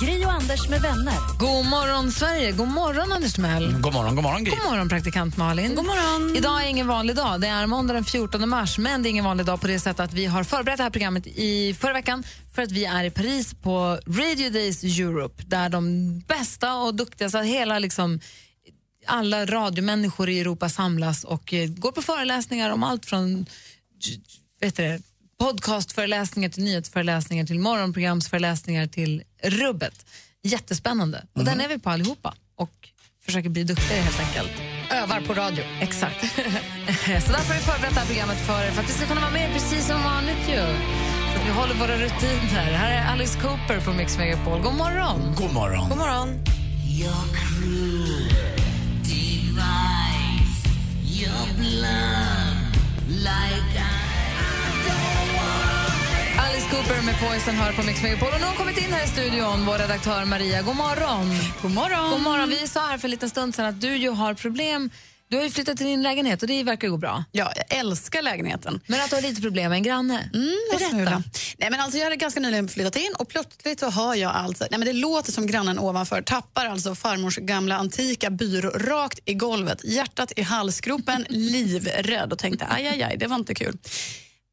Gri och Anders med vänner. God morgon, Sverige! God morgon, Anders Timell. God morgon, god morgon Gry. God morgon, praktikant Malin. God morgon. Idag är ingen vanlig dag. Det är måndag den 14 mars, men det är ingen vanlig dag på det sättet att vi har förberett det här programmet i förra veckan för att vi är i Paris på Radio Days Europe där de bästa och duktigaste, hela liksom alla radiomänniskor i Europa samlas och eh, går på föreläsningar om allt från vet du det, podcastföreläsningar till nyhetsföreläsningar till morgonprogramsföreläsningar till rubbet. Jättespännande. Och den är vi på allihopa och försöker bli duktigare helt enkelt. Övar på radio. Exakt. Så därför har vi förberett det här programmet för er, för att vi ska kunna vara med precis som vanligt ju. Så att vi håller våra rutiner. Här är Alice Cooper på Mix Megapol. God morgon! God morgon. God morgon. Alice Cooper med Poison hör på Mix Megapol. Och nu har kommit in här i studion, vår redaktör Maria. God morgon! God morgon. God morgon. Vi sa här för en liten stund sedan att du ju har problem. Du har ju flyttat till din lägenhet och det verkar gå bra. Ja, jag älskar lägenheten. Men att du har lite problem med en granne. Mm. Berätta. Nej, men alltså, jag hade ganska nyligen flyttat in och plötsligt så hör jag alltså, nej, men det låter som grannen ovanför tappar alltså farmors gamla antika byrå rakt i golvet, hjärtat i halsgropen, livrädd och tänkte aj, aj, aj, det var inte kul.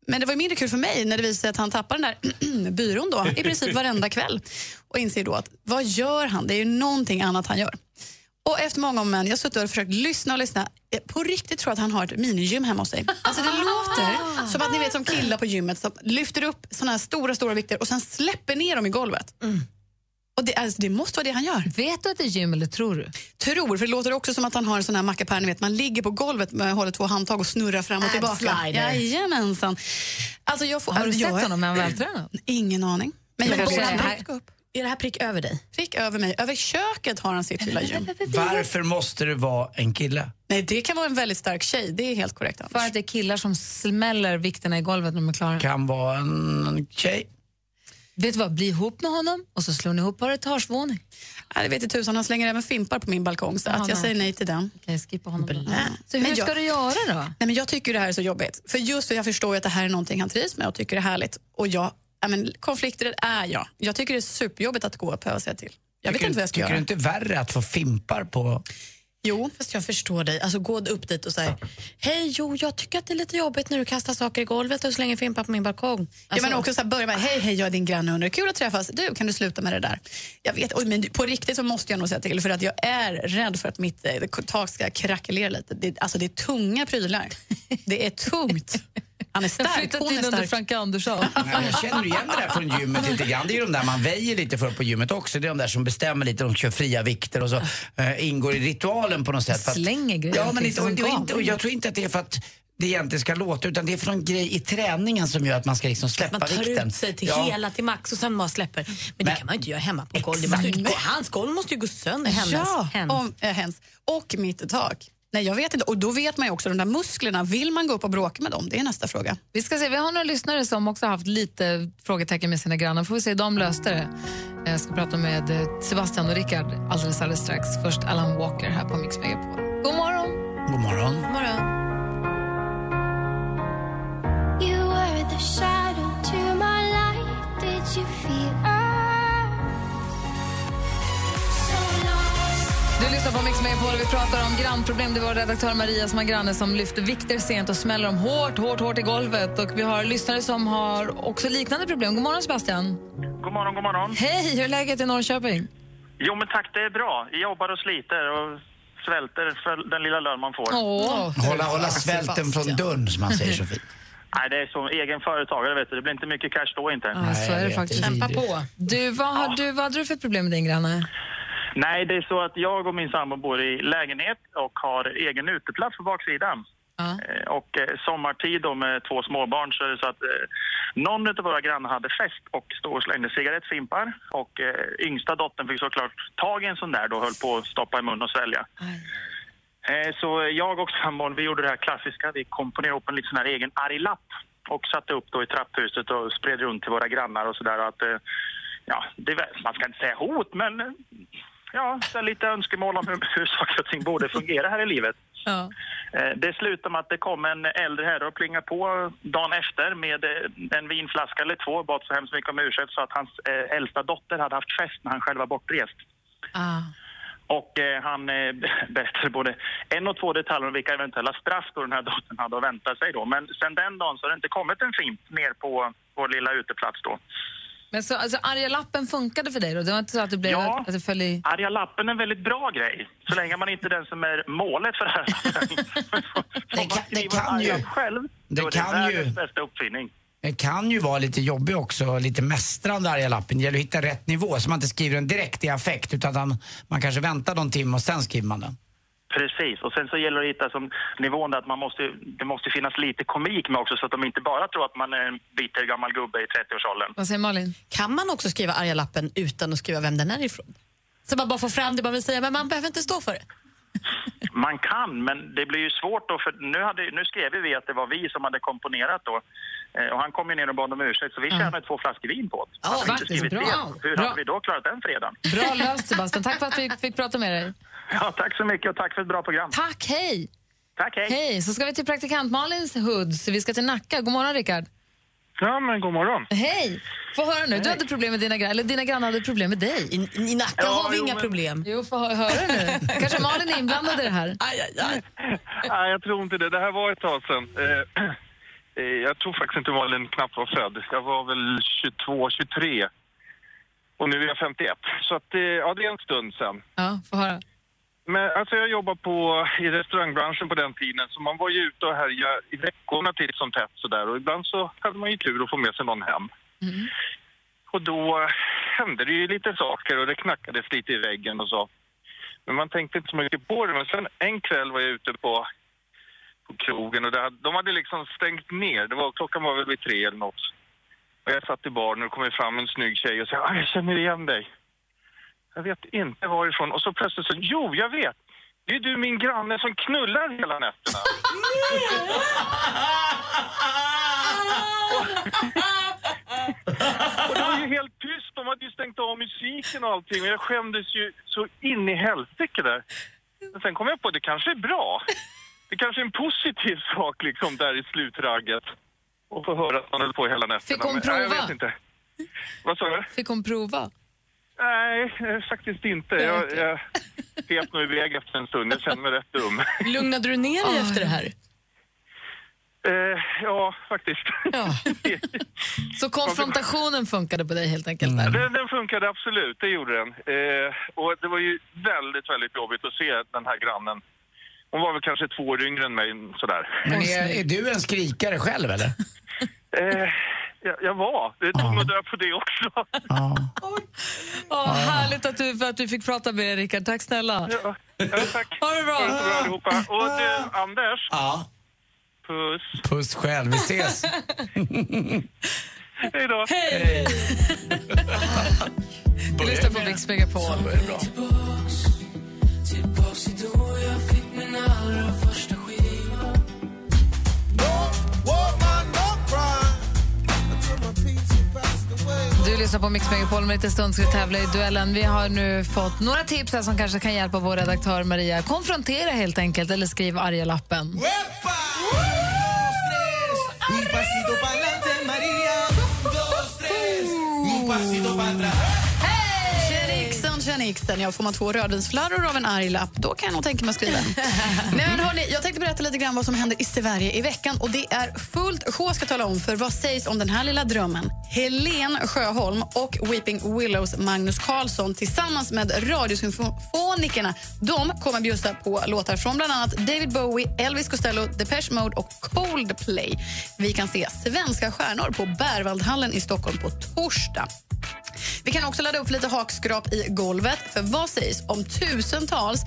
Men det var mindre kul för mig när det visade sig att han tappar den där byrån då, i princip varenda kväll. Och inser då att vad gör han? Det är ju någonting annat han gör. Och efter många om men, jag har suttit och försökt lyssna och lyssna. Jag På riktigt tror jag att han har ett minigym hemma hos sig. Alltså det låter som att ni vet som killar på gymmet som lyfter upp såna här stora, stora vikter och sen släpper ner dem i golvet. Mm. Och det, alltså, det måste vara det han gör. Vet du att det är gym eller tror du? Tror, för det låter också som att han har en sån här mackapär, ni vet, man ligger på golvet med håller två handtag och snurrar fram och tillbaka. Jajamensan. Alltså, jag får, Har du jag, sett honom? Är han vältränad? Ingen aning. Men jag Men kanske- inte gå upp. Är det här prick över dig? Prick över mig. Över köket har han sitt lilla gym. Varför måste det vara en kille? Nej, det kan vara en väldigt stark tjej. Det är helt korrekt. Anders. För att det är killar som smäller vikterna i golvet när de är klara. Kan vara en tjej. Vet du vad, bli ihop med honom och så slår ni ihop på etagevåning. Ja, det vet i tusan, han slänger även fimpar på min balkong så att jag säger nej till den. Kan jag skippa honom då? Så hur Men ska jag- du göra då? Nej, men jag tycker det här är så jobbigt. För just för jag förstår ju att det här är någonting han trivs med och tycker är härligt. Och jag, ja, men, konflikträdd är jag. Jag tycker det är superjobbigt att gå och behöva säga till. Jag vet tycker, inte vad jag ska tycker göra. du inte värre att få fimpar på... Jo, Fast jag förstår dig. Alltså gå upp dit och säg Hej, jo, jag tycker att det är lite jobbigt när du kastar saker i golvet och slänger fimpar på min balkong. ja, Alltså, men också så här, börja med hej, hej, jag är din granne undrar, kul att träffas. Du, kan du sluta med det där? Jag vet, oj, men på riktigt så måste jag nog säga till för att jag är rädd för att mitt eh, tak ska krackelera lite. Det, alltså det är tunga prylar. Det är tungt. Han är Jag stark, flyttat hon in är under stark. Frank Andersson. Nej, jag känner igen det där från gymmet lite grann. Det är de där man väjer lite för på gymmet också. Det är de där som bestämmer lite, de kör fria vikter och så eh, ingår i ritualen på något sätt. För att- Slänger grejer Ja, men inte, och, och, inte, och jag tror inte att det är för att det egentligen ska låta utan det är för någon grej i träningen som gör att man ska liksom släppa man tar vikten. ut sig till Ja. hela, till max och sen bara släpper. Men, det Men- kan man ju inte göra hemma på golvet. Det Hans golv måste ju gå sönder. Hennes. Ja, Hennes. om, äh, hens. Och mitt tak. Nej, jag vet inte. Och då vet man ju också de där musklerna. Vill man gå upp och bråka med dem? Det är nästa fråga. Vi ska se, vi har några lyssnare som också haft lite frågetecken med sina grannar. Får vi se hur de löste det. Jag ska prata med eh, Sebastian och Rickard alldeles, alldeles strax. Först Alan Walker här på Mix Megapol. God morgon! God morgon. Morgon. Du lyssnar på Mix Megapol och vi pratar om grannproblem. Det var redaktör Maria som har granne som lyfter vikter sent och smäller dem hårt, hårt, hårt i golvet. Och vi har lyssnare som har också liknande problem. God morgon Sebastian! God morgon, god morgon. Hej, hur är läget i Norrköping? Jo, men tack, det är bra. Jag jobbar och sliter och svälter för den lilla lön man får. Åh, Hålla, hålla svälten från dörren som man säger så fint. Nej, det är som egen företagare, vet du. Det blir inte mycket cash då inte. ja, så är det faktiskt. Kämpa på. Du, vad, har du, vad hade du för problem med din granne? Nej, det är så att jag och min sambo bor i lägenhet och har egen uteplats på baksidan. Eh, Och eh, sommartid då med två småbarn så är det så att eh, Någon av våra grannar hade fest och stod och slängde cigarettfimpar. Och eh, yngsta dottern fick såklart tag i en sån där då och höll på att stoppa i mun och svälja. Eh, Så jag och sambon, vi gjorde det här klassiska. Vi komponerade upp en liten sån här egen arg-lapp och satte upp då i trapphuset och spred runt till våra grannar och sådär att eh, ja, det, man ska inte säga hot men ja, så lite önskemål om hur, hur saker och ting borde fungera här i livet. Ja. Eh, Det slutade med att det kom en äldre herre och plingade på dagen efter med eh, en vinflaska eller två, bad så hemskt mycket om ursäkt så att hans eh, äldsta dotter hade haft fest när han själv var bortrest. Ah. Och eh, han eh, berättade både en och två detaljer om vilka eventuella straff då den här dottern hade att vänta sig då. Men sen den dagen så har det inte kommit en fimp ner på vår lilla uteplats då. Men så, alltså, arga lappen funkade för dig då? Det var inte så att du blev Ja. att det föll i... Arga lappen är en väldigt bra grej, så länge man inte är den som är målet för det här. det kan, det kan ju... själv, Det då är det kan ju... bästa uppfinning. Det kan ju vara lite jobbig också, lite mästrande arga lappen. Det gäller att hitta rätt nivå så man inte skriver den direkt i affekt utan att man, man kanske väntar någon timme och sen skriver man den. Precis, och sen så gäller det att hitta som nivån där att man måste, det måste finnas lite komik med också så att de inte bara tror att man är en bitter gammal gubbe i 30-årsåldern. Vad säger Malin? Kan man också skriva arga lappen utan att skriva vem den är ifrån? Så man bara får fram det man vill säga, men man behöver inte stå för det. Man kan, men det blir ju svårt då för nu, hade, nu skrev vi att det var vi som hade komponerat då. Eh, Och han kom ju ner och bad om ursäkt så vi tjänade två flaskor vin på det. Ja, Hade faktiskt, skrivit bra. det, Hur Bra. hade vi då klarat den fredagen? Bra löst Sebastian. Tack för att vi fick prata med dig. Ja, tack så mycket och tack för ett bra program. Tack, hej! Tack, hej! Hej! Så ska vi till praktikant Malins hoods. Vi ska till Nacka. God morgon, Rickard. Ja, men god morgon. Hej! Få höra nu. Du hade problem med dina grannar, eller dina grannar hade problem med dig. I, i Nacka Ja, har vi jo, inga men- problem. Jo, få hö- höra nu. Kanske Malin är inblandad i det här. Aj, aj, aj. Nej, jag tror inte det. Det här var ett tag sedan. Eh, eh, jag tror faktiskt inte Malin knappt var född. Jag var väl 22, 23. Och nu är jag 51. Så att, eh, ja, det är en stund sedan. Ja, få höra. Men alltså jag jobbade på, i restaurangbranschen på den tiden så man var ju ute och härjade i veckorna titt som tätt sådär och ibland så hade man ju tur att få med sig någon hem. Och då hände det ju lite saker och det knackades lite i väggen och så. Men man tänkte inte så mycket på det. Men sen en kväll var jag ute på, på krogen och det hade, de hade liksom stängt ner. Det var, klockan var väl vid tre eller något. Och jag satt i baren och det kom fram en snygg tjej och sa ah, jag känner igen dig. Jag vet inte varifrån. Och så plötsligt så, jo jag vet. Det är du min granne som knullar hela nätterna. Och det var ju helt tyst. De hade ju stängt av musiken och allting. Och jag skämdes ju så in i helsike där. Men sen kom jag på att det kanske är bra. Det kanske är en positiv sak liksom där i slutragget. Och få höra att man höll på hela nätterna. Fick hon Men, ja, Jag prova? vet inte. Vad sa du? Fick hon prova? Nej, eh, faktiskt inte. Jag, jag pep nog iväg efter en stund. Jag kände mig rätt dum. Lugnade du ner dig efter det här? Eh, ja, faktiskt. Ja. Så konfrontationen funkade på dig helt enkelt? Där. Den, den funkade absolut, det gjorde den. Eh, och det var ju väldigt, väldigt jobbigt att se den här grannen. Hon var väl kanske två år yngre än mig, sådär. Men är, är du en skrikare själv eller? Eh, jag, jag var. Det tog nog död på det också. Ja. Åh, härligt att du, för att du fick prata med dig, Rickard. Tack snälla. Ja, ja, tack. Ha det bra. Ha det bra allihopa. Och du, Anders. ja. Puss. Puss själv, vi ses. Hej då. Hej! Du lyssnar på Mix Megapol. Du lyssnar på Mix Megapol. Om en liten stund ska vi tävla i duellen. Vi har nu fått några tips här som kanske kan hjälpa vår redaktör Maria. Konfrontera helt enkelt eller skriv arga lappen. Tjenixen, tjenixen. Ja, får man två rödvinsflarror av en arg lapp, då kan jag nog tänka mig att skriva. Nej, men hörni, jag tänkte berätta lite grann vad som händer i Sverige i veckan. Och Det är fullt sjå ska tala om för vad sägs om den här lilla drömmen. Helen Sjöholm och Weeping Willows Magnus Carlsson tillsammans med Radiosymfonikerna de kommer bjussa på låtar från bland annat David Bowie, Elvis Costello, Depeche Mode och Coldplay. Vi kan se svenska stjärnor på Berwaldhallen i Stockholm på torsdag. Vi kan också ladda upp lite hakskrap i golvet. För vad sägs om tusentals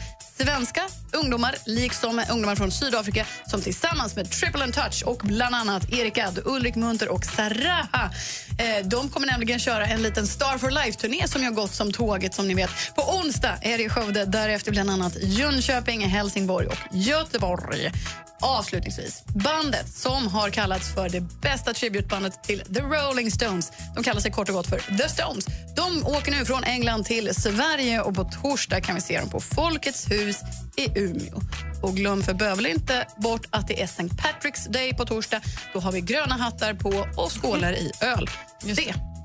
svenska ungdomar liksom ungdomar från Sydafrika som tillsammans med Triple and Touch och bland annat Erik Add, Ulrik Munter och Saraha eh, de kommer nämligen köra en liten Star for Life-turné som jag gått som tåget som ni vet. På onsdag är det i Skövde, därefter bland annat Jönköping, Helsingborg och Göteborg. Avslutningsvis, bandet som har kallats för det bästa tributbandet till The Rolling Stones. De kallar sig kort och gott för The Stones. De åker nu från England till Sverige och på torsdag kan vi se dem på Folkets hus i Umeå. Och glöm för bövel inte bort att det är St. Patrick's Day på torsdag. Då har vi gröna hattar på och skålar i öl. Det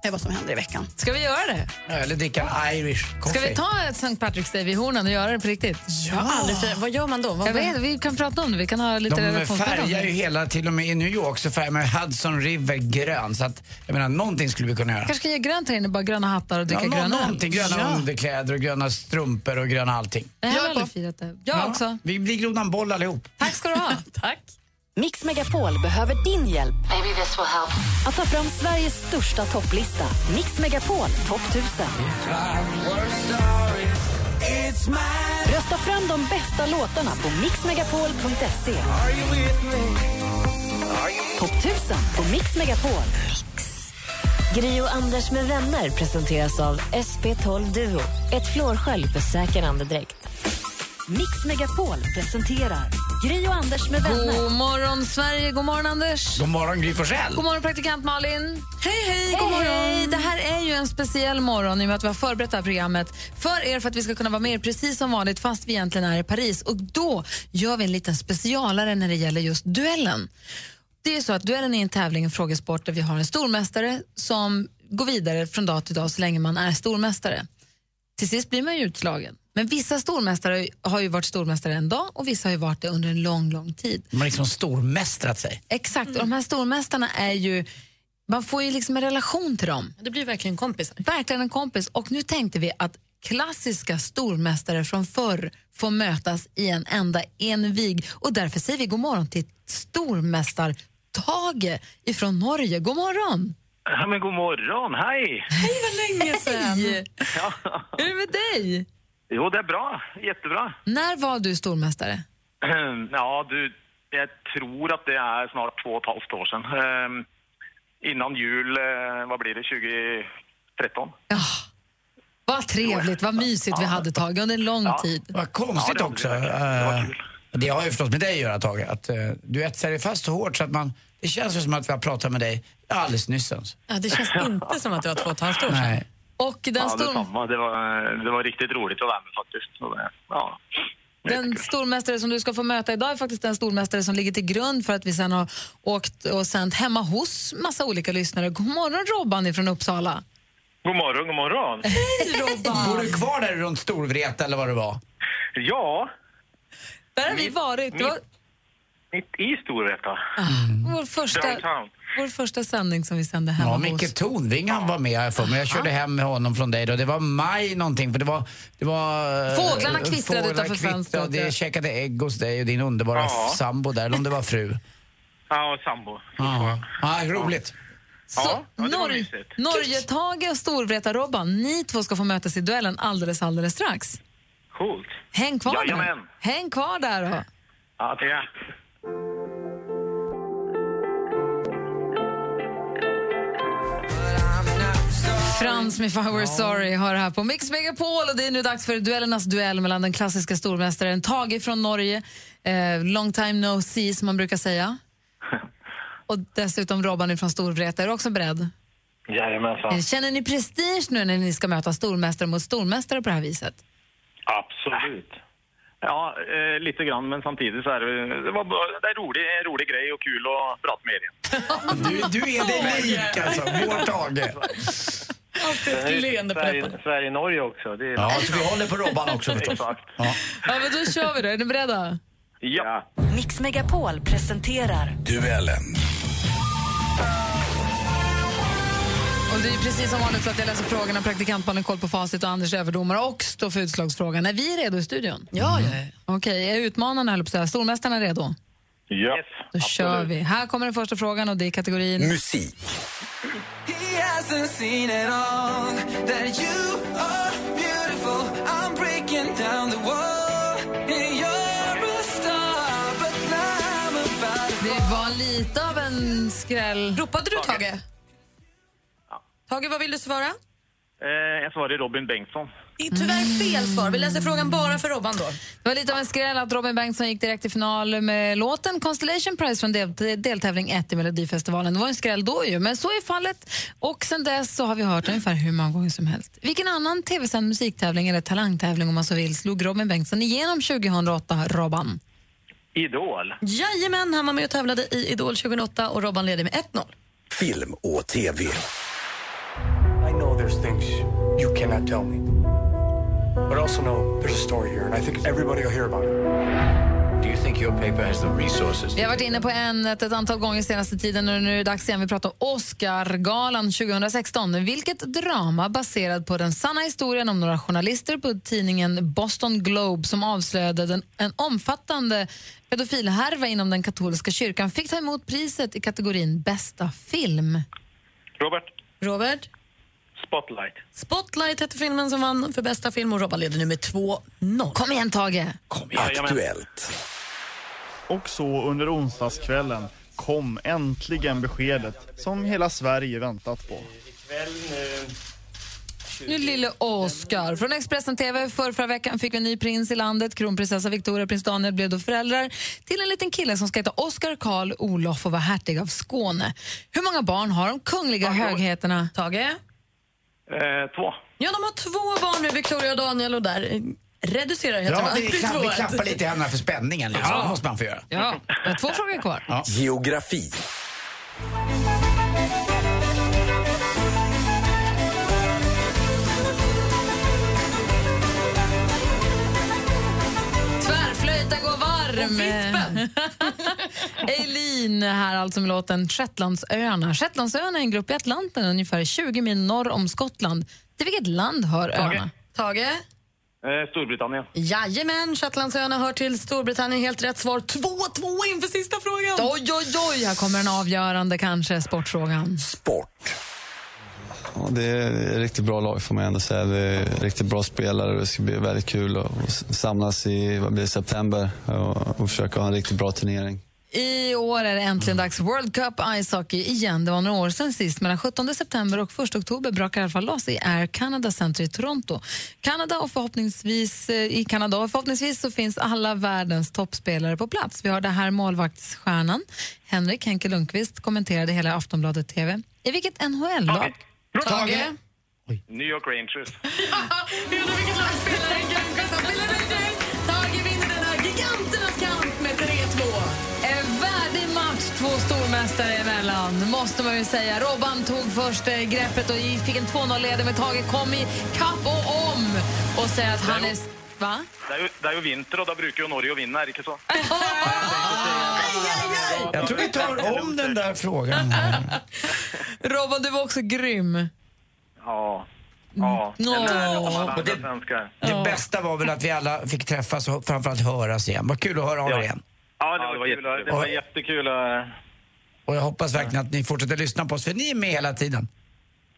är vad som händer i veckan. Ska vi göra det? Ja, Eller dricka en Irish coffee. Ska vi ta ett St. Patrick's Day vid hornen och göra det på riktigt? Jag har aldrig. Vad gör man då? Vad Jag vet, vi kan prata om det. Vi kan ha lite De färgar ju det. hela, till och med i New York så färgar man Hudson River grön. Så att, jag menar, någonting skulle vi kunna göra. kanske ska ge grönt här inne, bara gröna hattar och Ja, dricka nå- gröna öl. någonting, gröna underkläder och gröna strumpor och gröna allting. Jag har aldrig firat det. Jag också. Vi blir Grodan Boll allihop. Tack ska du ha. Tack. Mix Megapol behöver din hjälp Maybe this will help. att ta fram Sveriges största topplista. Mix Megapol topp 1000. Rösta fram de bästa låtarna på mixmegapol.se. Topp 1000 på Mix Megapol. Gri och Anders med vänner presenteras av SP12 Duo. Ett flårskölj för säker andedräkt. Mix Megapol presenterar Gri och Anders med vänner. God morgon, Sverige. God morgon, Anders. God morgon, Gry Forssell. God morgon, praktikant Malin. Hej, hej. god morgon. Det här är ju en speciell morgon i och med att vi har förberett det här programmet för er för att vi ska kunna vara med er precis som vanligt fast vi egentligen är i Paris. Och då gör vi en liten specialare när det gäller just duellen. Det är så att duellen är en tävling, en frågesport där vi har en stormästare som går vidare från dag till dag så länge man är stormästare. Till sist blir man ju utslagen. Men vissa stormästare har ju varit stormästare en dag och vissa har ju varit det under en lång, lång tid. De har liksom stormästrat sig. Exakt, och de här stormästarna är ju, man får ju liksom en relation till dem. Det blir verkligen kompisar. Verkligen en kompis. Och nu tänkte vi att klassiska stormästare från förr får mötas i en enda envig. Och därför säger vi god morgon till stormästar Tage ifrån Norge. God morgon! Ja, men god morgon, hej! Hej, vad länge sedan! Ja. Hur är det med dig? Jo, det är bra. Jättebra. När var du stormästare? Ja, du, jag tror att det är snart två och ett halvt år sedan. Ehm, Innan jul, eh, vad blir det, 2013? Ja. Vad trevligt, vad mysigt vi hade tagit under en lång tid. Vad konstigt Ja, det- också. det var- det var eh, Det har ju förstås med dig att göra, Tage. Att, eh, du etsar dig fast så hårt så att man... Det känns ju som att vi har pratat med dig alldeles nyss. ens. Ja, det känns inte som att det var två och ett halvt år sedan. Nej. Och den, Ja, stor, detsamma. Det var, det var riktigt roligt att vara med faktiskt. Ja. den stormästare som du ska få möta idag är faktiskt den stormästare som ligger till grund för att vi sen har åkt och sänt hemma hos massa olika lyssnare. God morgon Robban från Uppsala. God morgon, god morgon. Hej Robban! Bor du kvar där runt Storvreta eller vad det var? Ja, Där har vi varit. Var mitt i Storvreta. vår första, Downtown. vår första sändning som vi sände hemma Ja, hos. Micke Tornving var med för mig. Jag körde hem med honom från dig då. Det var maj någonting för det var... Det var eh, Fåglarna kvittrade fåglar utanför kvittrade fönstret. och Det käkade ägg hos dig och din underbara Ja. sambo där, eller om det var fru. Ja, sambo. Ja, ja roligt. Så, Ja, ja, mysigt. Norge-Tage och Storvreta-Robban, ni två ska få mötas i duellen alldeles, alldeles strax. Coolt. Häng kvar där. Jajamän. Häng kvar där då. Ja, det är... Frans med If I Were Sorry har det här på Mix Megapol och det är nu dags för duellernas duell mellan den klassiska stormästaren Tage från Norge, eh, long time no see som man brukar säga. Och dessutom Robban från Storvreta. Är du också beredd? Jajamensan. Eh, Känner ni prestige nu när ni ska möta stormästare mot stormästare på det här viset? Absolut. Ja, eh, lite grann, men samtidigt så är det, det, var, det är rolig, en rolig grej och kul att prata med er. Du, du är dig lik alltså, vår Tage. Alltid ett leende på läpparna. Sverige, Sverige Norge också. Det är... Ja, så vi håller på Robban också förstås. Exakt. Ja. Ja, men då kör vi då. Är ni beredda? Ja. Mix Megapol presenterar Duellen. Och det är precis som vanligt så att jag läser frågorna, praktikantbarnen koll på facit och Anders överdomare och står för utslagsfrågan. Är vi redo i studion? Ja, ja, ja. Okej, är utmanarna, höll jag på att säga, stormästarna redo? Ja. Yes, Då kör vi. Här kommer den första frågan och det är kategorin... Musik hasn't seen it all. That you are beautiful. I'm breaking down the wall. And you're Det var lite av en skräll. Ropade du, Tage? Tage, vad vill du svara? Eh, jag svarade Robin Bengtsson. Det är tyvärr fel svar. Vi läser frågan bara för Robban då. Det var lite av en skräll att Robin Bengtsson gick direkt till final med låten Constellation Prize från del deltävling 1 i Melodifestivalen. Det var en skräll då ju, men så är fallet. Och sen dess så har vi hört ungefär hur många gånger som helst. Vilken annan tv-sänd musiktävling eller talangtävling om man så vill slog Robin Bengtsson igenom 2008, Robban? Idol. Jajamän, han var med och tävlade i Idol 2008 och Robban leder med 1-0. Film och TV. There's things you cannot tell me. But I also know there's a story here, and I think everybody will hear about it. Vi har varit inne på ämnet ett antal gånger senaste tiden och nu är det dags igen. Vi pratar om Oscargalan 2016. Vilket drama baserad på den sanna historien om några journalister på tidningen Boston Globe som avslöjade den, en omfattande pedofilhärva inom den katolska kyrkan fick ta emot priset i kategorin bästa film. Robert. Robert? Spotlight. Spotlight hette filmen som vann för bästa film och Robban leder nu med 2-0. Kom igen, Tage! Aktuellt. Och så under onsdagskvällen kom äntligen beskedet som hela Sverige väntat på. Nu lille Oscar. Från Expressen TV för förra veckan fick vi en ny prins i landet. Kronprinsessa Victoria och prins Daniel blev då föräldrar till en liten kille som ska heta Oscar Karl Olof och vara hertig av Skåne. Hur många barn har de kungliga högheterna? Tage? Eh, två. Ja, de har två barn nu, Victoria och Daniel, och där reducerar heter Ja, vi, klapp, vi klappar lite i händerna för spänningen. Liksom. Ja. Det måste man få göra. Ja, två frågor kvar. Geografi. Varm. Eileen här alltså med låten Shetlandsöarna. Shetlandsöarna är en grupp i Atlanten ungefär 20 mil norr om Skottland. Till vilket land hör öarna? Tage? Eh, Storbritannien. Jajamän, Shetlandsöarna hör till Storbritannien. Helt rätt svar. 2-2 inför sista frågan. Oj, oj, oj, här kommer en avgörande kanske, sportfrågan. Sport. Ja, det är ett riktigt bra lag får man ändå säga. Det är riktigt bra spelare och det ska bli väldigt kul att samlas i vad blir det, september och, och försöka ha en riktigt bra turnering. I år är det äntligen dags för World Cup Ice Hockey igen. Det var några år sedan sist. Mellan 17 september och 1 oktober brakar i alla fall loss i Air Canada Center i Toronto. Kanada och förhoppningsvis, eh, I Kanada och förhoppningsvis så finns alla världens toppspelare på plats. Vi har det här målvaktsstjärnan Henrik Henke Lundqvist kommenterade hela Aftonbladet TV. I vilket NHL-lag? Tage? New York Rangers. Vet du vilket lag spelar en? Han spelar Rangers. Tage vinner den här giganternas kamp med 3-2. En värdig match två stormästare emellan, måste man ju säga. Robban tog först eh, greppet och fick en 2-0-ledning, men Tage kom i kapp och om och säger att han är... Va? Det är, ju, det är ju vinter och då brukar ju Norge vinna, är det inte så? Jag tror vi tar om den där frågan. Robban, du var också grym. Ja. Ja. Eller som alla Och andra det- svenskar. Det bästa var väl att vi alla fick träffas och framförallt höras igen. Vad kul att höra av er igen. Ja, det var, kul. Det var jättekul. att- Och jag hoppas verkligen att ni fortsätter lyssna på oss, för ni är med hela tiden.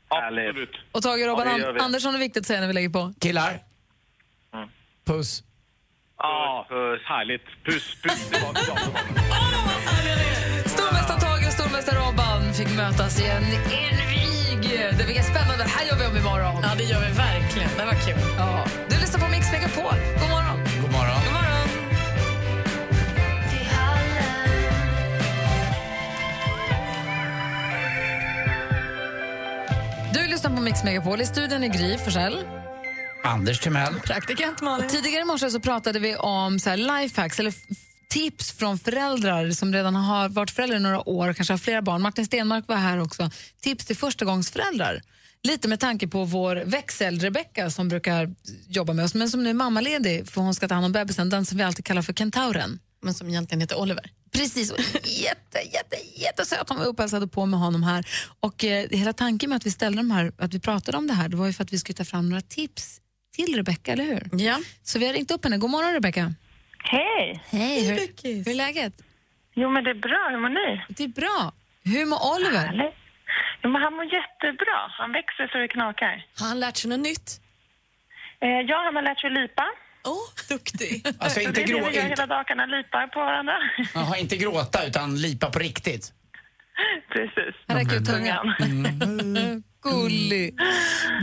Absolut. Och Tage Robban Ja, det gör vi. Andersson är viktigt att säga när vi lägger på. Killar, puss. Ja, för härligt. Puss, puss tillbaka. Stormästare fick mötas i en invig. Det blir spännande. Det här gör vi om imorgon. Ja, det gör vi verkligen. Det var kul. Ja. Du lyssnar på Mix Megapol. God morgon. God morgon. God morgon. Du lyssnar på Mix Megapol. I studion är Gry Forssell. Anders Timell. Praktikant Malin. Tidigare i morse så pratade vi om så här lifehacks eller tips från föräldrar som redan har varit föräldrar i några år, kanske har flera barn. Martin Stenmark var här också. Tips till förstagångsföräldrar. Lite med tanke på vår växel Rebecca som brukar jobba med oss, men som nu är mammaledig för hon ska ta hand om bebisen, den som vi alltid kallar för kentauren. Men som egentligen heter Oliver. Precis, och jätte, jätte, jättesöt. Hon var uppe och hälsade på med honom här. Och eh, hela tanken med att vi ställde de här, att vi pratade om det här, det var ju för att vi skulle ta fram några tips till Rebecca, eller hur? Ja. Så vi har ringt upp henne. God morgon Rebecca. Hej! Hej, hur, hur är läget? Jo, men det är bra. Hur mår ni? Det är bra. Hur mår Oliver? Härligt. Jo, men han mår jättebra. Han växer så det knakar. Har han lärt sig något nytt? Eh, ja, han har lärt sig lipa. Oh, duktig. Alltså inte, det är det vi gör inte, hela dagarna, lipar på varandra. aha, inte gråta utan lipa på riktigt. Precis. Här räcker ut Tungan. tungan. Gullig.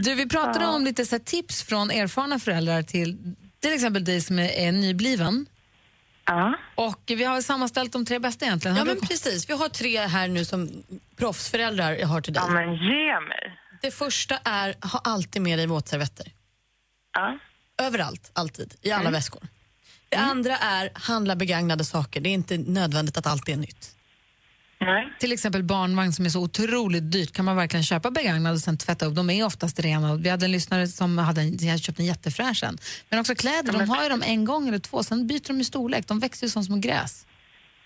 Du, vi pratade om lite så här, tips från erfarna föräldrar till till exempel dig som är, är nybliven. Ja. Och vi har sammanställt de tre bästa egentligen. Ja, Har men precis. Vi har tre här nu som proffsföräldrar jag har till dig. Ja, men ge mig. Det första är, ha alltid med dig våtservetter. Ja. Överallt, alltid, i alla Mm. väskor. Det andra är, handla begagnade saker. Det är inte nödvändigt att allt är nytt. Nej. Till exempel barnvagn som är så otroligt dyrt. Kan man verkligen köpa begagnade och sen tvätta upp? De är oftast rena. Vi hade en lyssnare som hade en, hade köpt en jättefräsch en. Men också kläder, de har ju dem en gång eller två, sen byter de i storlek. De växer ju som små gräs.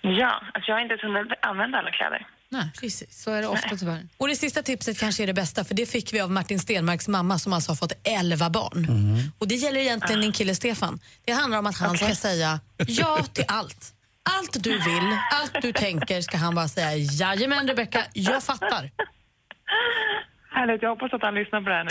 Ja, alltså jag har inte ens hunnit använda alla kläder. Nej, Precis. så är det ofta tyvärr. Och det sista tipset kanske är det bästa, för det fick vi av Martin Stenmarks mamma som alltså har fått 11 barn. Och det gäller egentligen din kille Stefan. Det handlar om att han ska säga ja till allt. Allt du vill, allt du tänker ska han bara säga jajamän Rebecka, jag fattar. Härligt, jag hoppas att han lyssnar på det här nu.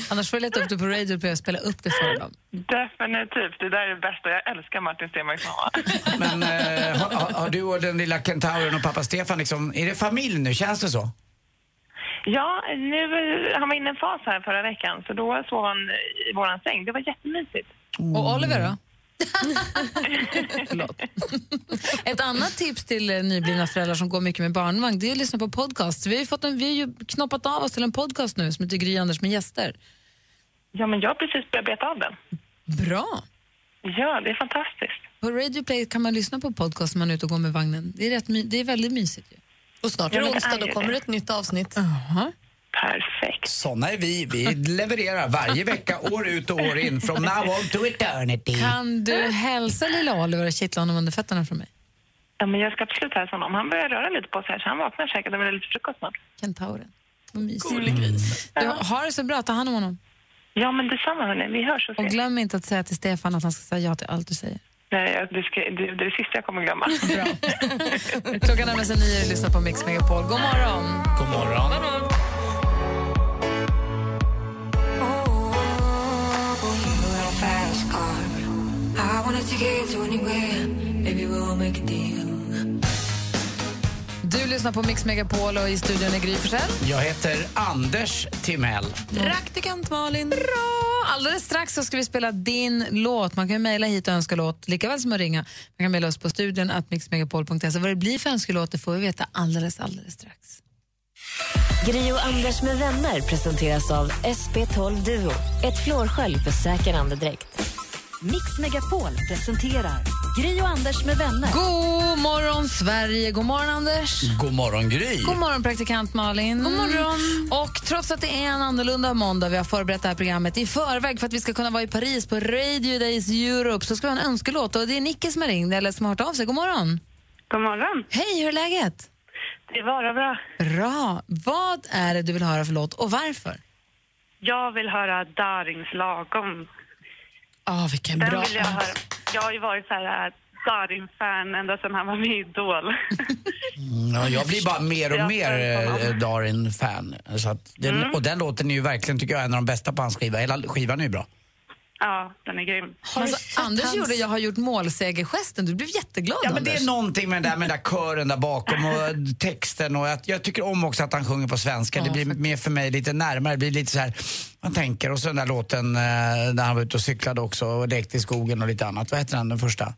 Annars får jag leta upp det på radio och börja spela upp det för dem. Definitivt, det där är det bästa. Jag älskar Martin Stenmarcks mamma. Men eh, har, har- du och den lilla kentauren och pappa Stefan, liksom, är det familj nu? Känns det så? Ja, nu, han var inne i en fas här förra veckan, så då sov han i våran säng. Det var jättemysigt. Och Oliver då? Ett annat tips till eh, nyblivna föräldrar som går mycket med barnvagn det är att lyssna på podcast. Vi har, ju fått en, vi har ju knoppat av oss till en podcast nu som heter Gry Anders med gäster. Ja, men jag har precis börjat beta av den. Bra! Ja, det är fantastiskt. På Radio Play kan man lyssna på podcast när man är ute och går med vagnen. Det är, rätt, my- det är väldigt mysigt. Ju. Och snart är Ja, det men det onsdag, är då ju kommer det. ett nytt avsnitt. Perfekt. Såna är vi. Vi levererar varje vecka, år ut och år in. From now on to eternity. Kan du hälsa lilla Oliver och kittla honom under fötterna från mig? Ja, men jag ska absolut hälsa honom. Han börjar röra lite på sig här, så han vaknar säkert och vill ha lite frukost snart. Kentauren. Vad mysigt. Du, har det så bra, ta hand om honom. Ja, men detsamma hörni. Vi hörs och Och ses. glöm inte att säga till Stefan att han ska säga ja till allt du säger. Nej, det, ska, det, det är det sista jag kommer glömma. Klockan närmar sig nio och lyssnar på Mix Megapol. God morgon! God morgon. Du lyssnar på Mix Megapol och i studion är Gry Forssell. Jag heter Anders Timell. Praktikant Malin. Bra! Alldeles strax så ska vi spela din låt. Man kan mejla hit och önska låt, lika väl som att ringa. Man kan mejla oss på studion att mixmegapol.se. Vad det blir för önskelåt det får vi veta alldeles, alldeles strax. Gri och Anders med vänner presenteras av SP12 Duo. Ett flårskölj för säker andedräkt. Mix Megapol presenterar Gri och Anders med vänner. God morgon, Sverige! God morgon, Anders! God morgon, Gry. God morgon, praktikant Malin. God morgon. Och trots att det är en annorlunda måndag, vi har förberett det här programmet i förväg för att vi ska kunna vara i Paris på Radio Days Europe, så ska vi ha en önskelåt. Och det är Nicky som har ringt, eller som har hört av sig. God morgon! God morgon. Hej, hur är läget? Det är bara bra. Bra. Vad är det du vill höra för låt och varför? Jag vill höra Darings lagom. Ah, vilken Den bra. vill jag höra. Jag har ju varit så här Darin-fan ända sedan han var med i Idol. Ja, jag blir bara mer och mer eh, Darin-fan. Så att den, Mm. Och den låten är ju verkligen, tycker jag, en av de bästa på hans skiva. Hela skivan är ju bra. Ja, den är grym. Alltså, Anders gjorde Jag har gjort målsägergesten. Du blev jätteglad, Ja, men Anders. det är någonting med den där, med den där kören där bakom och texten och att jag tycker om också att han sjunger på svenska. det blir mer för mig lite närmare, det blir lite så här, man tänker. Och så den där låten eh, när han var ute och cyklade också och lekte i skogen och lite annat. Vad heter den, den första?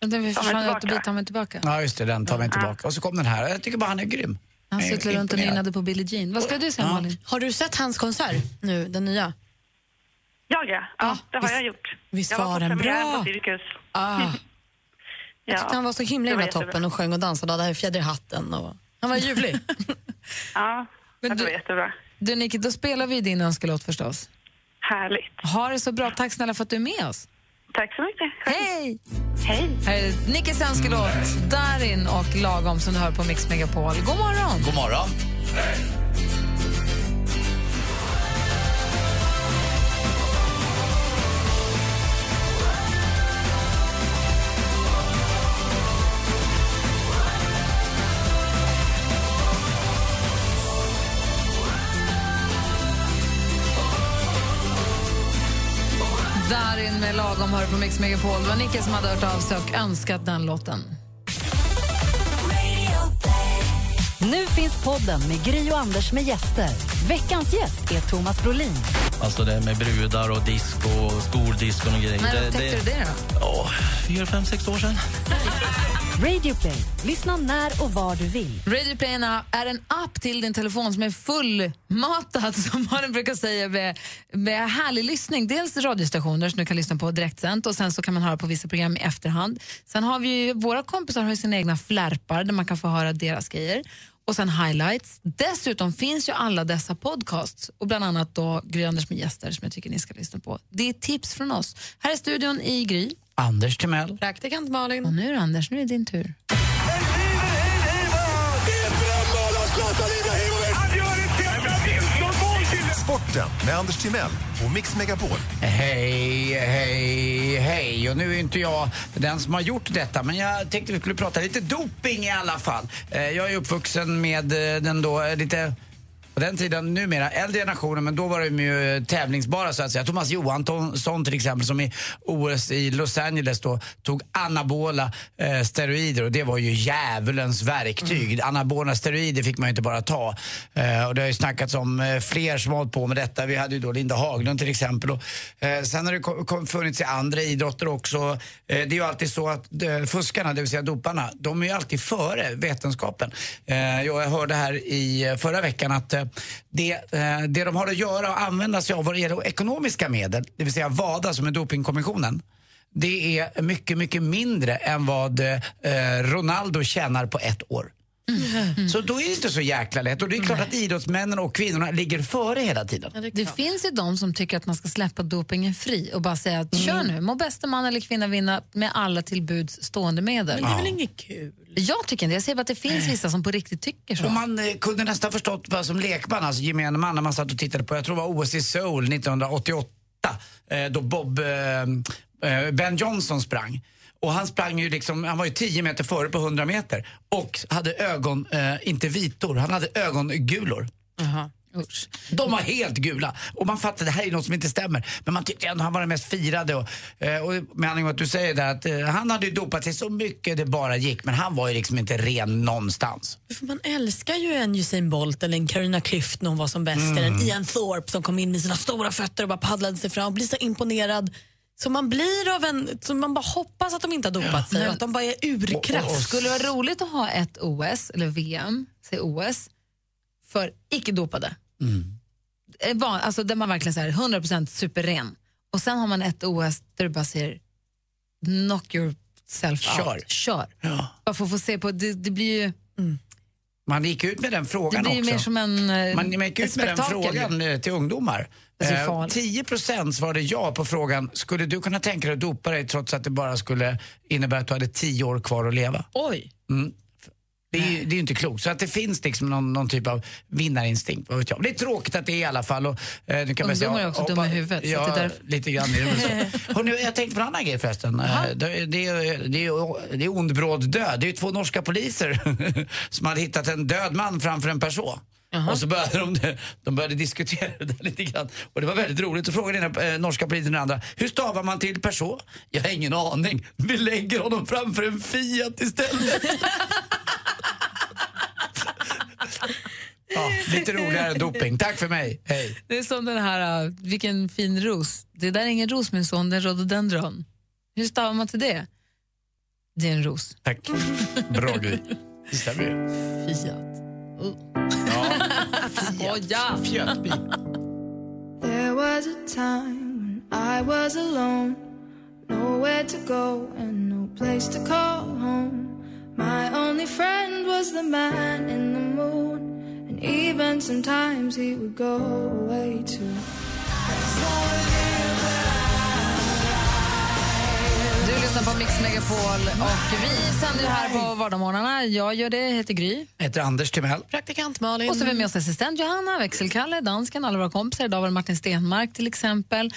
Vänta, vi Ta mig försvann ut och bit, ta mig tillbaka. Ja, just det, den tar mig tillbaka. Och så kom den här. Jag tycker bara han är grym. Han cyklade runt och nynnade på Billie Jean. Vad ska du säga, Ja. Malin? Har du sett hans konsert nu, den nya? Jag ja, ja det har visst- jag gjort. visst jag var, den bra? på Cirkus. Ah. Jag tyckte han var så himla himla jättebra. toppen och sjöng och dansade och hade fjäder i hatten. Och... Han var ljuvlig. Ja, Men det var du- jättebra. Du, Nicky, då spelar vi din önskelåt förstås. Härligt. Ha det så bra. Tack snälla för att du är med oss. Tack så mycket. Hej! Hej. Här är Nickis önskelåt, Darin och Lagom som du hör på Mix Megapol. God morgon! God morgon. Lagom hör på Mix Megapol. Det var Nicke som hade hört av sig och önskat den låten. Nu finns podden med Gry och Anders med gäster. Veckans gäst är Thomas Brolin. Alltså det med brudar och disco och skoldiskon och grejer. När upptäckte du det då? Ja, fyra, fem, sex år sedan. Radio Play. Lyssna när och var du vill. Radio Play är en app till din telefon som är fullmatad, som Malin brukar säga, med, med härlig lyssning. Dels radiostationer som du kan lyssna på direktsänt och sen så kan man höra på vissa program i efterhand. Sen har vi ju, våra kompisar har ju sina egna flärpar där man kan få höra deras grejer. Och sen highlights. Dessutom finns ju alla dessa podcasts och bland annat då Gry Anders med gäster som jag tycker ni ska lyssna på. Det är tips från oss. Här är studion i Gry. Anders Timell. Praktikant Malin. Och nu Anders, nu är det din tur. Sporten med Anders Timell och Mix Megapol. Hej, hej, hej. Och nu är inte jag den som har gjort detta, men jag tänkte vi skulle prata lite doping i alla fall. Eh, Jag är uppvuxen med eh, den då eh, lite på den tiden, numera äldre generationen, men då var de ju tävlingsbara så att säga. Thomas Johansson till exempel som i OS i Los Angeles då tog anabola eh, steroider och det var ju djävulens verktyg. Anabola steroider fick man ju inte bara ta. Eh, och det har ju snackats om eh, fler som har hållit på med detta. Vi hade ju då Linda Haglund till exempel. Och, eh, sen har det kom, kom, funnits i andra idrotter också. Eh, det är ju alltid så att eh, fuskarna, det vill säga doparna, de är ju alltid före vetenskapen. Eh, jag hörde här i eh, förra veckan att eh, det, eh, det de har att göra och använda sig av vad det gäller ekonomiska medel, det vill säga WADA som är dopingkommissionen, det är mycket, mycket mindre än vad eh, Ronaldo tjänar på ett år. Så då är det inte så jäkla lätt. Och det är klart att idrottsmännen och kvinnorna ligger före hela tiden. Det, finns ju de som tycker att man ska släppa dopingen fri och bara säga att kör nu, må bästa man eller kvinna vinna med alla till buds stående medel. Men det är väl inget kul? Jag tycker inte Jag säger bara att det finns vissa som på riktigt tycker så. Och man eh, kunde nästan förstått vad som lekman, alltså gemene man, när man satt och tittade på, jag tror det var OS i Seoul 1988, eh, då Bob eh, eh, Ben Johnson sprang. Och han sprang ju liksom, han var ju 10 meter före på 100 meter och hade ögon, eh, inte vitor, han hade ögongulor. Usch. De var helt gula. Och man fattade det här är något som inte stämmer. Men man tyckte ändå han var den mest firade. Och, eh, och med anledning av att du säger där att eh, han hade ju dopat sig så mycket det bara gick. Men han var ju liksom inte ren någonstans. För man älskar ju en Usain Bolt eller en Carina Klüft när hon var som bäst Mm. eller en Ian Thorpe som kom in med sina stora fötter och bara paddlade sig fram och blir så imponerad. Så man blir av en, så man bara hoppas att de inte har dopat sig och att de bara är urkraft. Skulle det vara roligt att ha ett OS, eller VM, säg OS, för icke-dopade. Eh, van- Alltså där man verkligen säger 100% superren. Och sen har man ett OS där du bara säger knock yourself Kör. out. Kör. Bara för att få se på, det, det blir ju Man gick ut med den det frågan blir ju också. mer som en eh, Man gick ut med den frågan eh, till ungdomar. Det Eh, farligt. 10 procent svarade ja på frågan, skulle du kunna tänka dig att dopa dig trots att det bara skulle innebära att du hade 10 år kvar att leva? Oj. Mm. Det är ju det är ju inte klokt. Så att det finns liksom någon, någon typ av vinnarinstinkt. Vad vet jag. Men det är tråkigt att det är i alla fall. Och, eh, nu kan man säga- är också hoppa- dumma i huvudet, så Ja, att det är därför- lite grann är det så. Hörrni, jag tänkte på en annan grej förresten. Eh, Det, det, det, är- det, är- det är ond bråd död. Det är ju två norska poliser som hade hittat en död man framför en person. Och så började de, de började diskutera det där lite grann. Och det var väldigt roligt. Så frågade den eh, norska polisen den andra, hur stavar man till person? Jag har ingen aning. Vi lägger honom framför en Fiat istället. Ja, lite roligare än doping. Tack för mig. Hej. Det är som den här, uh, vilken fin ros. Det där är ingen ros min son, det är en rhododendron. Hur stavar man till det? Det är en ros. Tack. Bra grej. Det stämmer ju. Fiat. Uh. Skoja! Fiatbil. There was a time when I was alone, nowhere to go and no place to call home. My only friend was the man in the moon, and even sometimes he would go away too. Du lyssnar på Mix Megapol och vi sänder ju här på vardagsmorgnarna. Jag gör det, heter Gry. Heter Anders Timell. Praktikant Malin. Och så har vi med oss assistent Johanna, växelkalle, dansken, alla våra kompisar. Idag var det Martin Stenmark till exempel.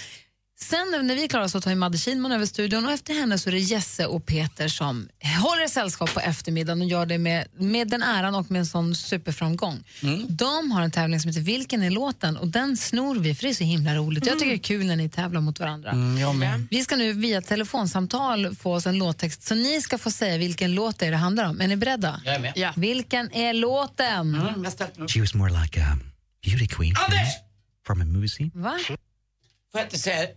Sen när vi är klara så tar Madde Kihlman över studion och efter henne så är det Jesse och Peter som håller sällskap på eftermiddagen och gör det med, med den äran och med en sån superframgång. De har en tävling som heter Vilken är låten? och den snor vi för det är så himla roligt. Jag tycker det är kul när ni tävlar mot varandra. Mm. Vi ska nu via telefonsamtal få oss en låttext så ni ska få säga vilken låt det är det handlar om. Är ni beredda? Jag är med. Ja. Vilken är låten? Mm. She was more like a beauty queen Anders! from a movie scene. Va? Får jag inte säga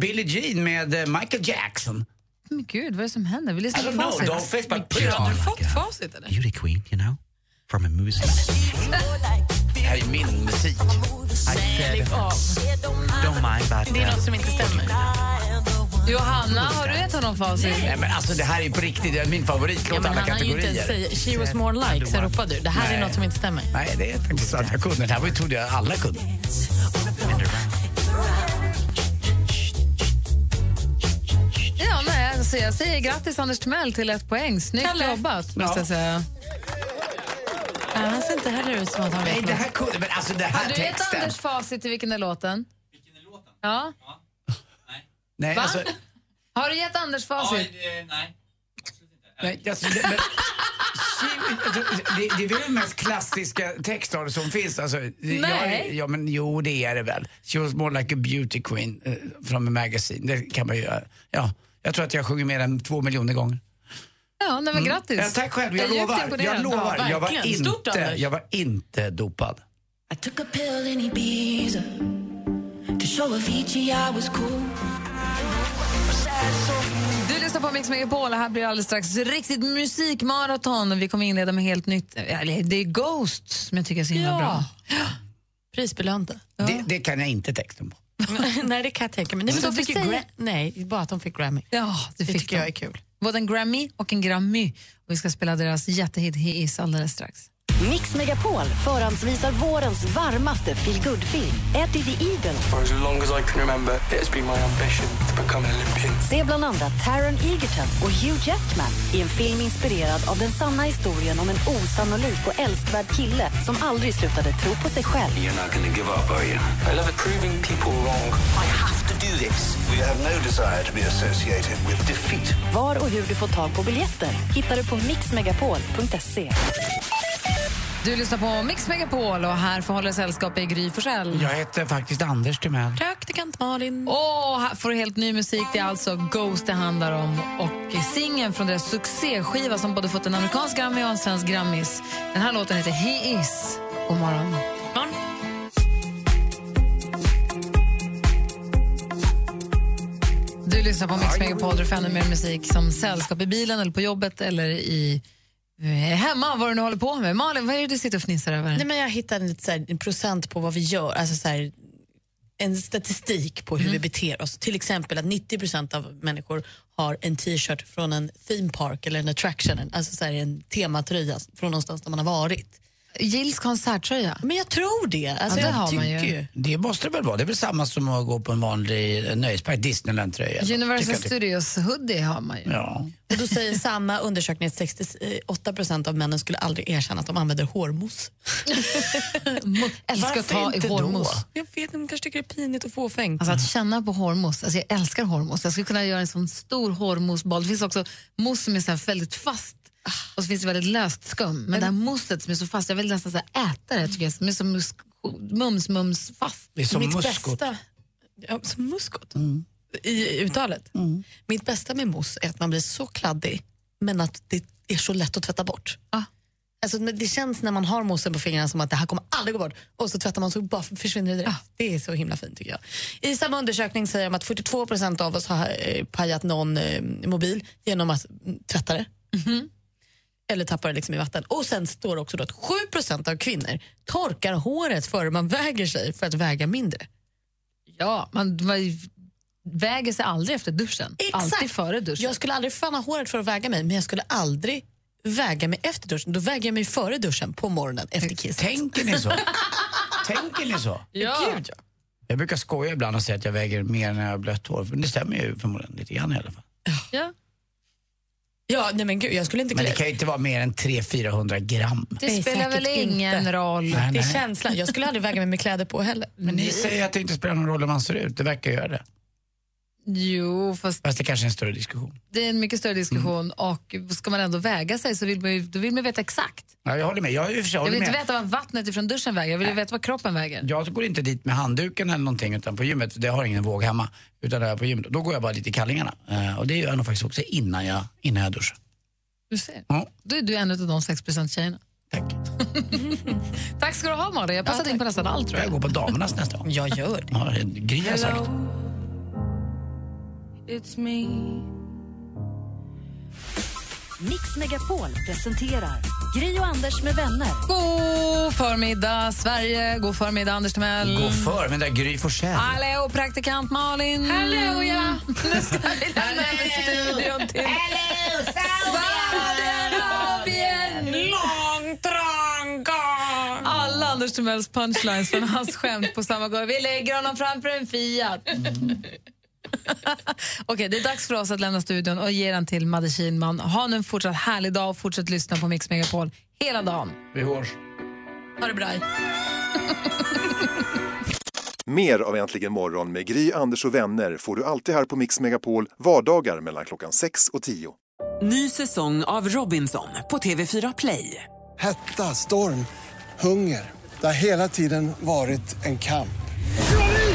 Billie Jean med eh, Michael Jackson. Men gud, vad är det som händer? Vi I lyssnar don't på know, facit. Har du fått facit eller? Beauty queen, you know, from a movie. Det här är min musik. Lägg av. Don't mind, but Det är något som inte stämmer. Johanna, har du gett honom facit? Nej, men alltså, det här är på riktigt det är min favoritlåt Ja, alla han har ju inte kategorier. ens säga She was more like, så ropade du. Det här är Nej. något som inte stämmer. Nej, det är faktiskt så att jag kunde. Det här var ju, trodde jag alla kunde. Ja, alltså jag säger grattis Anders Timell till ett poäng. Snyggt Kalle. jobbat, måste jag säga. Ja, han ser inte heller ut som att han vet Nej, det här kunde... Men alltså det här Har du texten... Anders facit till vilken är låten? Vilken är låten? Ja. Nej, Va? alltså... Har du gett Anders facit? nej. Nej, alltså, det, men, det, det är väl den mest klassiska textraden som finns. Alltså, Nej. Jag, ja, men jo, det är det väl. She was more like a beauty queen uh, from a magazine. Det kan man ju göra. Ja, jag tror att jag sjunger mer än två miljoner gånger. Ja, nej, men grattis. Ja, tack själv, jag, djupt lovar. Jag lovar. Ja, jag, var. Stort, inte, jag var inte dopad. I took a pill in Ibiza to show Avicii I was cool. Du lyssnar på Mix Megapol och här blir det alldeles strax riktigt musikmaraton. Vi kommer inleda med helt nytt. Det är Ghost som jag tycker är så himla Ja. bra. Prisbelönta. Det, det kan jag inte texten på. Nej, det kan jag tänka mig. Nej, men de fick gra- Nej, bara att de fick Grammy. Ja, det, Det tycker de. jag är kul. Både en Grammy och en Grammy. Och vi ska spela deras jättehit He Is alldeles strax. Mix Megapol förhandsvisar vårens varmaste feelgood-film, Eddie the Eagle. For as long as I can remember, it has been my ambition to become an Olympian. Se bland andra Taron Egerton och Hugh Jackman i en film inspirerad av den sanna historien om en osannolik och älskvärd kille som aldrig slutade tro på sig själv. You're not gonna give up, are you? I love proving people wrong. I have to do this. We have no desire to be associated with defeat. Var och hur du får tag på biljetter hittar du på mixmegapol.se. Du lyssnar på Mix Megapol och här förhåller sällskap i Gry Forssell. Jag heter faktiskt Anders Timell. Praktikant Malin. Och här får du helt ny musik. Det är alltså Ghost det handlar om. Och singeln från deras succéskiva som både fått en amerikansk Grammy och en svensk Grammis. Den här låten heter He Is. God morgon. Du lyssnar på Mix Megapol, du får ännu mer musik som sällskap i bilen eller på jobbet eller i hemma, vad du nu håller på med. Malin, vad är det du sitter och fnissar över? Nej, men jag hittade lite så här, en procent på vad vi gör. Alltså så här, en statistik på hur Mm. vi beter oss. Till exempel att 90% av människor har en t-shirt från en theme park eller en attraction, alltså så här, en tematröja från någonstans där man har varit. Gills konserttröja? Men jag tror det. Alltså, Ja, det jag har man tycker ju. Det måste det väl vara. Det är väl samma som att gå på en vanlig nöjespark, Disneyland-tröja. tycker Universal det- Studios hoodie har man ju. Ja. Och då säger samma undersökning att 68% av männen skulle aldrig erkänna att de använder hårmousse. älskar att ta i hårmousse. Jag vet inte, de kanske tycker det är pinigt och fåfängt. Alltså att känna på hårmousse, alltså jag älskar hårmousse. Jag skulle kunna göra en sån stor hårmousseboll. Det finns också mousse som är så här väldigt fast och så finns det väldigt löst skum. Men det här mousset som är så fast, jag vill nästan så här äta det tycker jag. Som är så mus- mums, mums fast. Det är som Mitt muskot. bästa, ja, som muskot i uttalet. Mitt bästa med mousse är att man blir så kladdig men att det är så lätt att tvätta bort. Alltså, men det känns när man har moussen på fingrarna som att det här kommer aldrig gå bort och så tvättar man så bara försvinner det direkt. Det är så himla fint tycker jag. I samma undersökning säger de att 42 procent av oss har eh, pajat någon eh, mobil genom att mm, tvätta det. Eller tappar det liksom i vatten. Och sen står det också då att 7 procent av kvinnor torkar håret före man väger sig för att väga mindre. Ja, man, man väger sig aldrig efter duschen. Alltid Exakt. före duschen. Jag skulle aldrig fanna håret för att väga mig, men jag skulle aldrig väga mig efter duschen. Då väger jag mig före duschen på morgonen efter kisset. Tänker ni så? Tänker ni så? Ja. Gud, ja. Jag brukar skoja ibland och säga att jag väger mer när jag har blött hår. Men det stämmer ju förmodligen lite grann i alla fall. Ja. Ja, nej men gud, jag skulle inte Men det kan ju inte vara mer än 300-400 gram. Det Nej, spelar väl säkert ingen inte. roll. Nej, Det är nej. känslan. Jag skulle aldrig väga mig med kläder på heller. Men ni säger att det inte spelar någon roll hur man ser ut. Det verkar göra det. Jo, fast Fast det kanske är en större diskussion. det är en mycket större diskussion Mm. och ska man ändå väga sig så vill man ju, då vill man veta exakt. Ja, jag håller med. Jag, Jag håller vill inte med. veta vad vattnet ifrån duschen väger, jag vill veta vad kroppen väger. Jag går inte dit med handduken eller någonting utan på gymmet, det har ingen våg hemma. Utan det är på gymmet. Då går jag bara dit i kallingarna. Eh, och det gör jag nog faktiskt också innan jag, innan jag duschar. Du ser. Ja. Då är du en av de 6 tjejerna. Tack. Tack ska du ha Malin, jag har passat in på nästan allt tror jag. Jag går på damernas nästa gång. Jag gör det. Ja, Gry har sagt. It's me. Mix Megapol presenterar Gri och Anders med vänner. God förmiddag Sverige, god förmiddag Anders Timell. God förmiddag Gry Forssell. Hallå praktikant Malin. Hallå, ja. Nu ska vi lämna över studion till Saudiarabien. Alla Anders Timells punchlines från hans skämt på samma gång. Vi lägger honom framför en Fiat. Okej, det är dags för oss att lämna studion och ge den till Madde Kihlman. Ha nu en fortsatt härlig dag och fortsätt lyssna på Mix Megapol hela dagen. Vi hörs. Ha det bra. Mer av Äntligen morgon med Gry, Anders och vänner får du alltid här på Mix Megapol vardagar mellan klockan 6 och 10. Ny säsong av Robinson på TV4 Play. Hetta, storm, hunger. Det har hela tiden varit en kamp.